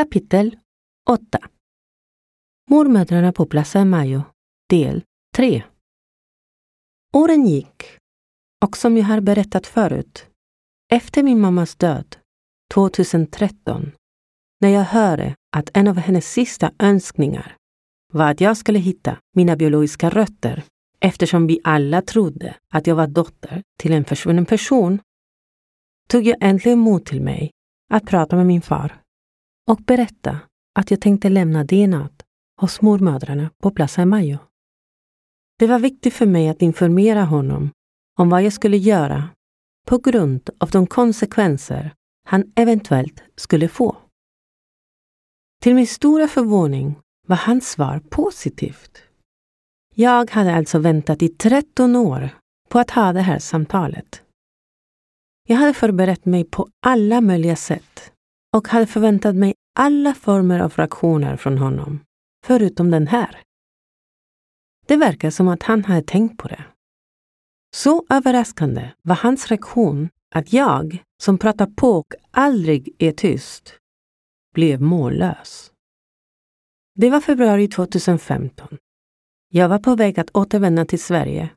Kapitel 8 Mormödrarna på Plaza Mayo, del 3 Åren gick och som jag har berättat förut, efter min mammas död 2013, när jag hörde att en av hennes sista önskningar var att jag skulle hitta mina biologiska rötter eftersom vi alla trodde att jag var dotter till en försvunnen person, tog jag äntligen mod till mig att prata med min far och berätta att jag tänkte lämna DNA hos mormödrarna på Plaza Mayo. Det var viktigt för mig att informera honom om vad jag skulle göra på grund av de konsekvenser han eventuellt skulle få. Till min stora förvåning var hans svar positivt. Jag hade alltså väntat i 13 år på att ha det här samtalet. Jag hade förberett mig på alla möjliga sätt och hade förväntat mig alla former av reaktioner från honom, förutom den här. Det verkar som att han hade tänkt på det. Så överraskande var hans reaktion att jag, som pratar på och aldrig är tyst, blev mållös. Det var februari 2015. Jag var på väg att återvända till Sverige,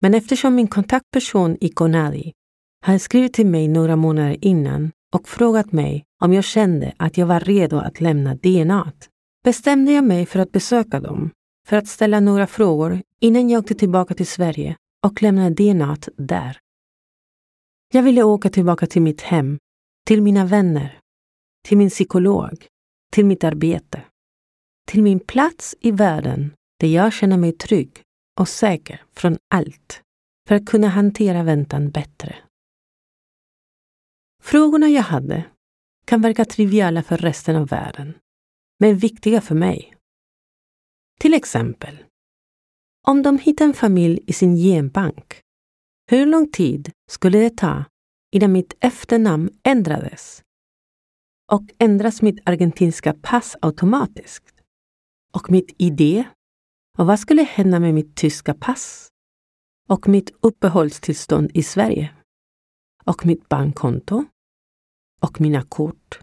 men eftersom min kontaktperson i Konali hade skrivit till mig några månader innan och frågat mig om jag kände att jag var redo att lämna DNA bestämde jag mig för att besöka dem för att ställa några frågor innan jag åkte tillbaka till Sverige och lämnade DNA där. Jag ville åka tillbaka till mitt hem, till mina vänner, till min psykolog, till mitt arbete, till min plats i världen där jag känner mig trygg och säker från allt för att kunna hantera väntan bättre. Frågorna jag hade kan verka triviala för resten av världen, men viktiga för mig. Till exempel, om de hittar en familj i sin genbank, hur lång tid skulle det ta innan mitt efternamn ändrades? Och ändras mitt argentinska pass automatiskt? Och mitt ID? Och vad skulle hända med mitt tyska pass? Och mitt uppehållstillstånd i Sverige? Och mitt bankkonto? Och mina kort?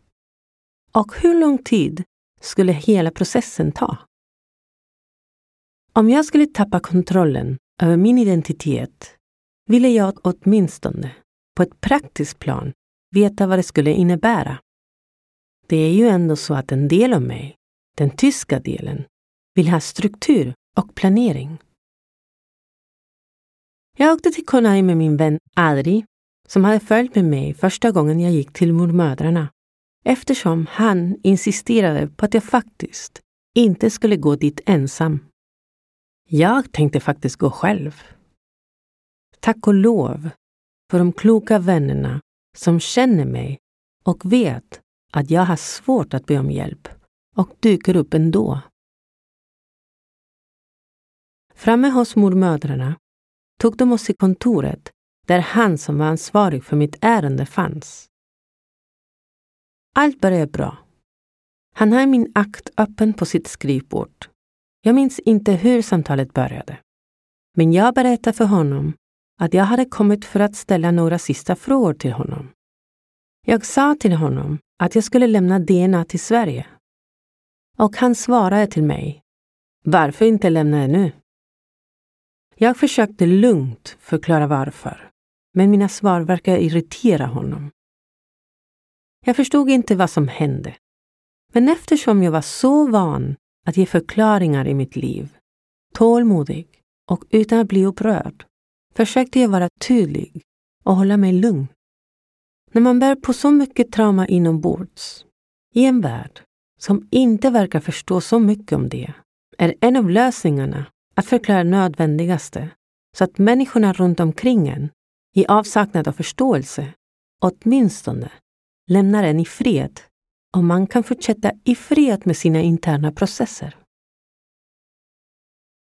Och hur lång tid skulle hela processen ta? Om jag skulle tappa kontrollen över min identitet ville jag åtminstone på ett praktiskt plan veta vad det skulle innebära. Det är ju ändå så att en del av mig, den tyska delen, vill ha struktur och planering. Jag åkte till Konai med min vän Adri som hade följt med mig första gången jag gick till mormödrarna eftersom han insisterade på att jag faktiskt inte skulle gå dit ensam. Jag tänkte faktiskt gå själv. Tack och lov för de kloka vännerna som känner mig och vet att jag har svårt att be om hjälp och dyker upp ändå. Framme hos mormödrarna tog de oss till kontoret där han som var ansvarig för mitt ärende fanns. Allt började bra. Han har min akt öppen på sitt skrivbord. Jag minns inte hur samtalet började. Men jag berättade för honom att jag hade kommit för att ställa några sista frågor till honom. Jag sa till honom att jag skulle lämna DNA till Sverige. Och han svarade till mig. Varför inte lämna det nu? Jag försökte lugnt förklara varför, men mina svar verkar irritera honom. Jag förstod inte vad som hände. Men eftersom jag var så van att ge förklaringar i mitt liv, tålmodig och utan att bli upprörd, försökte jag vara tydlig och hålla mig lugn. När man bär på så mycket trauma inombords, i en värld som inte verkar förstå så mycket om det, är en av lösningarna att förklara nödvändigaste så att människorna runt omkring en, i avsaknad av förståelse, åtminstone lämnar en i fred och man kan fortsätta i fred med sina interna processer.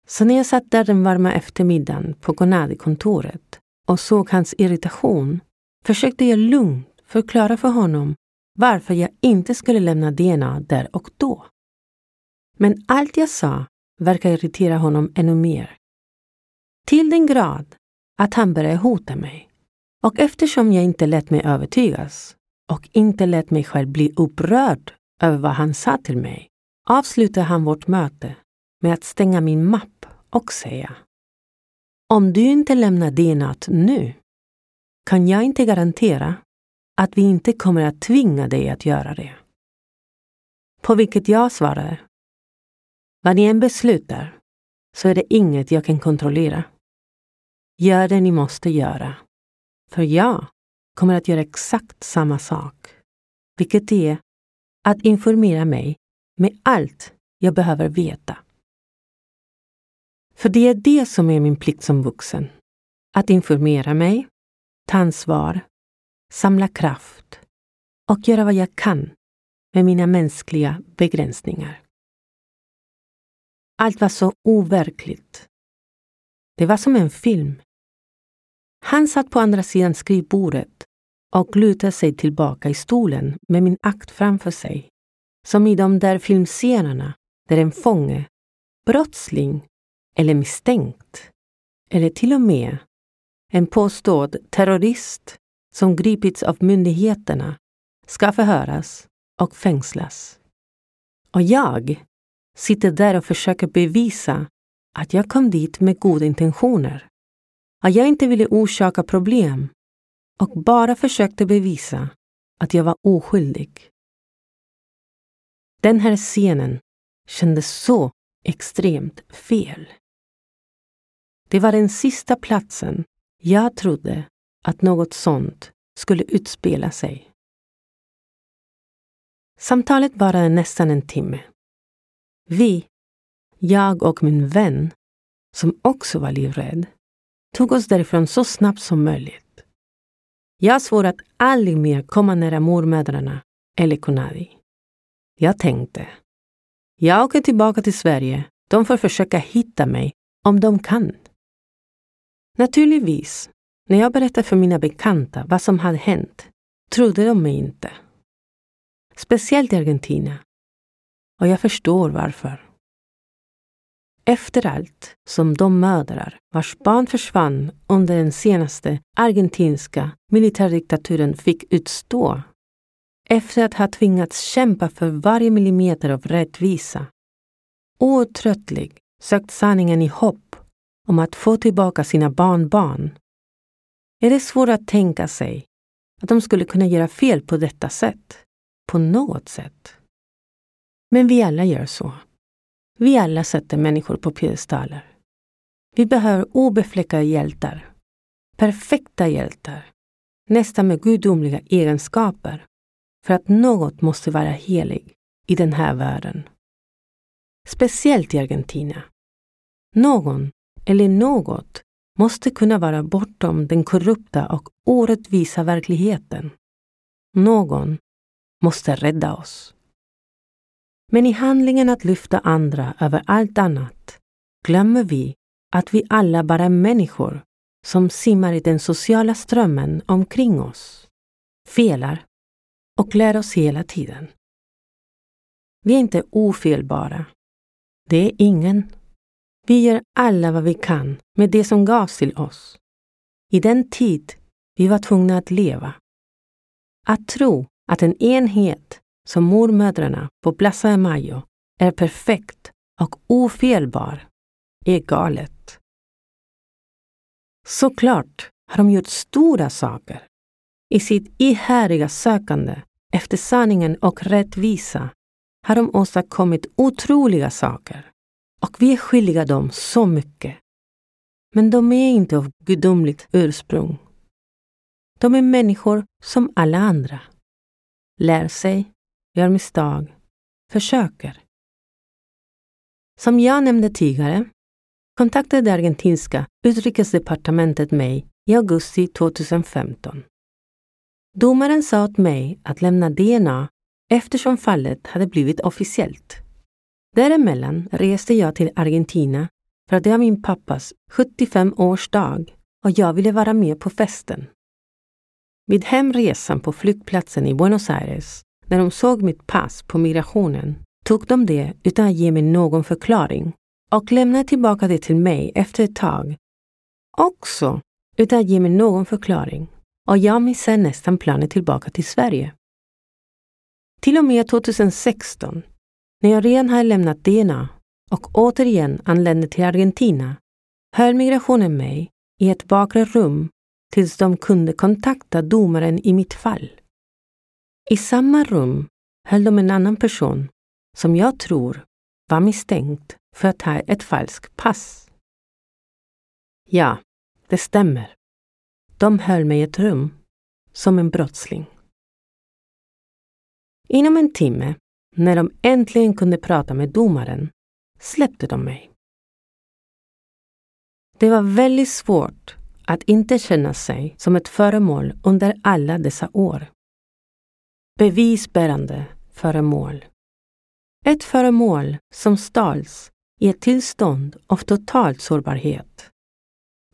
Så när jag satt där den varma eftermiddagen på Gonadi-kontoret och såg hans irritation försökte jag lugnt förklara för honom varför jag inte skulle lämna DNA där och då. Men allt jag sa verkar irritera honom ännu mer. Till den grad att han började hota mig. Och eftersom jag inte lät mig övertygas och inte lät mig själv bli upprörd över vad han sa till mig avslutade han vårt möte med att stänga min mapp och säga Om du inte lämnar DNA nu kan jag inte garantera att vi inte kommer att tvinga dig att göra det. På vilket jag svarade Vad ni än beslutar så är det inget jag kan kontrollera. Gör det ni måste göra. För jag kommer att göra exakt samma sak. Vilket är att informera mig med allt jag behöver veta. För det är det som är min plikt som vuxen. Att informera mig, ta ansvar, samla kraft och göra vad jag kan med mina mänskliga begränsningar. Allt var så overkligt. Det var som en film. Han satt på andra sidan skrivbordet och lutade sig tillbaka i stolen med min akt framför sig. Som i de där filmscenerna där en fånge, brottsling eller misstänkt, eller till och med en påstådd terrorist som gripits av myndigheterna ska förhöras och fängslas. Och jag sitter där och försöker bevisa att jag kom dit med goda intentioner. Att jag inte ville orsaka problem och bara försökte bevisa att jag var oskyldig. Den här scenen kändes så extremt fel. Det var den sista platsen jag trodde att något sånt skulle utspela sig. Samtalet varade nästan en timme. Vi, jag och min vän, som också var livrädd, tog oss därifrån så snabbt som möjligt. Jag svor att aldrig mer komma nära mormödrarna eller Konadi. Jag tänkte, jag åker tillbaka till Sverige. De får försöka hitta mig om de kan. Naturligtvis, när jag berättade för mina bekanta vad som hade hänt trodde de mig inte. Speciellt i Argentina. Och jag förstår varför. Efter allt som de mödrar vars barn försvann under den senaste argentinska militärdiktaturen fick utstå efter att ha tvingats kämpa för varje millimeter av rättvisa. Otröttlig sökt sanningen i hopp om att få tillbaka sina barnbarn. Är det svårt att tänka sig att de skulle kunna göra fel på detta sätt? På något sätt. Men vi alla gör så. Vi alla sätter människor på piedestaler. Vi behöver obefläckade hjältar. Perfekta hjältar. Nästan med gudomliga egenskaper. För att något måste vara helig i den här världen. Speciellt i Argentina. Någon eller något måste kunna vara bortom den korrupta och orättvisa verkligheten. Någon måste rädda oss. Men i handlingen att lyfta andra över allt annat glömmer vi att vi alla bara är människor som simmar i den sociala strömmen omkring oss, felar och lär oss hela tiden. Vi är inte ofelbara. Det är ingen. Vi gör alla vad vi kan med det som gavs till oss. I den tid vi var tvungna att leva. Att tro att en enhet som mormödrarna på Plaza de Mayo är perfekt och ofelbar är galet. Såklart har de gjort stora saker. I sitt ihärdiga sökande efter sanningen och rättvisa har de åstadkommit otroliga saker och vi är skyldiga dem så mycket. Men de är inte av gudomligt ursprung. De är människor som alla andra. Lär sig, gör misstag, försöker. Som jag nämnde tidigare kontaktade det argentinska utrikesdepartementet mig i augusti 2015. Domaren sa åt mig att lämna DNA eftersom fallet hade blivit officiellt. Däremellan reste jag till Argentina för att det var min pappas 75-årsdag och jag ville vara med på festen. Vid hemresan på flygplatsen i Buenos Aires, när de såg mitt pass på migrationen, tog de det utan att ge mig någon förklaring och lämnade tillbaka det till mig efter ett tag. Också utan att ge mig någon förklaring. Och jag missade nästan planet tillbaka till Sverige. Till och med 2016, när jag redan hade lämnat DNA och återigen anlände till Argentina, höll migrationen mig i ett bakre rum tills de kunde kontakta domaren i mitt fall. I samma rum höll de en annan person som jag tror var misstänkt för att ha ett falskt pass. Ja, det stämmer. De höll mig i ett rum som en brottsling. Inom en timme, när de äntligen kunde prata med domaren, släppte de mig. Det var väldigt svårt att inte känna sig som ett föremål under alla dessa år. Bevisbärande föremål. Ett föremål som stals i ett tillstånd av total sårbarhet.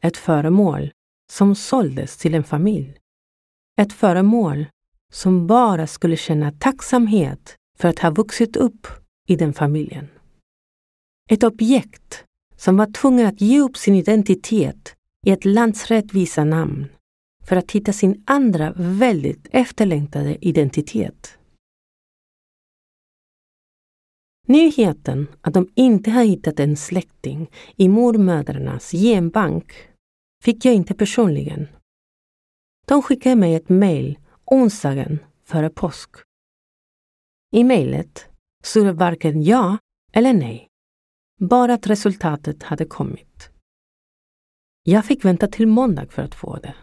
Ett föremål som såldes till en familj. Ett föremål som bara skulle känna tacksamhet för att ha vuxit upp i den familjen. Ett objekt som var tvungen att ge upp sin identitet i ett lands rättvisa namn för att hitta sin andra väldigt efterlängtade identitet. Nyheten att de inte har hittat en släkting i mormödrarnas genbank fick jag inte personligen. De skickade mig ett mejl onsdagen före påsk. I mejlet stod det varken ja eller nej, bara att resultatet hade kommit. Jag fick vänta till måndag för att få det.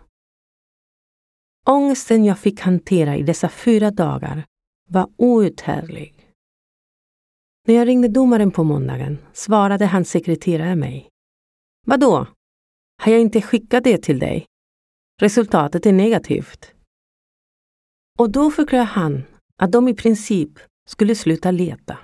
Ångesten jag fick hantera i dessa fyra dagar var outhärdlig. När jag ringde domaren på måndagen svarade hans sekreterare mig. Vadå? Har jag inte skickat det till dig? Resultatet är negativt. Och då förklarade han att de i princip skulle sluta leta.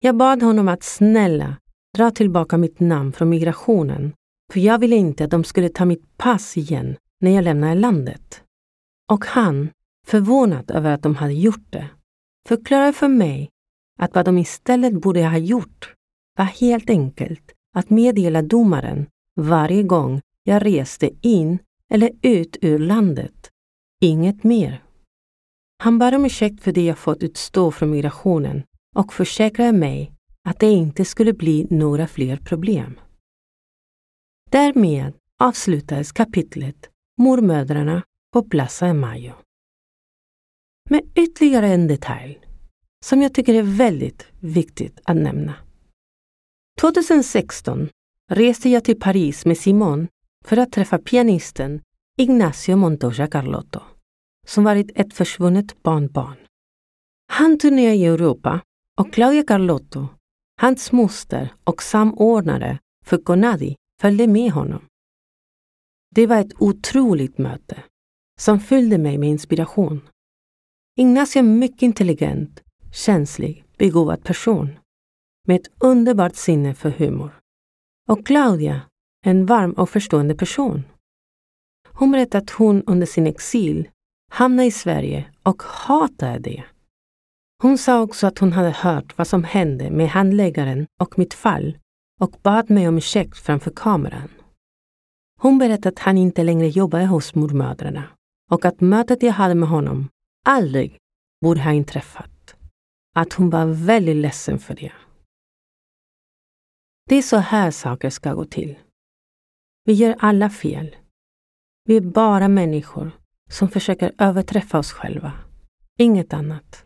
Jag bad honom att snälla dra tillbaka mitt namn från migrationen, för jag ville inte att de skulle ta mitt pass igen när jag lämnade landet. Och han, förvånad över att de hade gjort det, förklarade för mig att vad de istället borde ha gjort var helt enkelt att meddela domaren varje gång jag reste in eller ut ur landet. Inget mer. Han bad om ursäkt för det jag fått utstå från migrationen och försäkrade mig att det inte skulle bli några fler problem. Därmed avslutades kapitlet Mormödrarna på Plaza de Mayo. Med ytterligare en detalj som jag tycker är väldigt viktigt att nämna. 2016 reste jag till Paris med Simon för att träffa pianisten Ignacio Montoya Carlotto, som varit ett försvunnet barnbarn. Han turnerade i Europa och Claudia Carlotto, hans moster och samordnare för Conadi, följde med honom. Det var ett otroligt möte som fyllde mig med inspiration. Ignacio är en mycket intelligent känslig, begåvad person med ett underbart sinne för humor. Och Claudia en varm och förstående person. Hon berättade att hon under sin exil hamnade i Sverige och hatade det. Hon sa också att hon hade hört vad som hände med handläggaren och mitt fall och bad mig om ursäkt framför kameran. Hon berättade att han inte längre jobbade hos mormödrarna och att mötet jag hade med honom aldrig borde ha inträffat. Att hon var väldigt ledsen för det. Det är så här saker ska gå till. Vi gör alla fel. Vi är bara människor som försöker överträffa oss själva. Inget annat.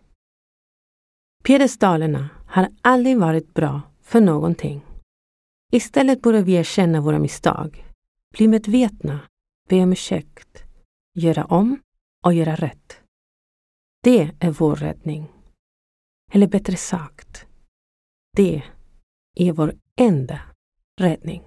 Piedestalerna har aldrig varit bra för någonting. Istället borde vi erkänna våra misstag, bli medvetna, be om ursäkt, göra om och göra rätt. Det är vår räddning. Eller bättre sagt, det är vår enda räddning.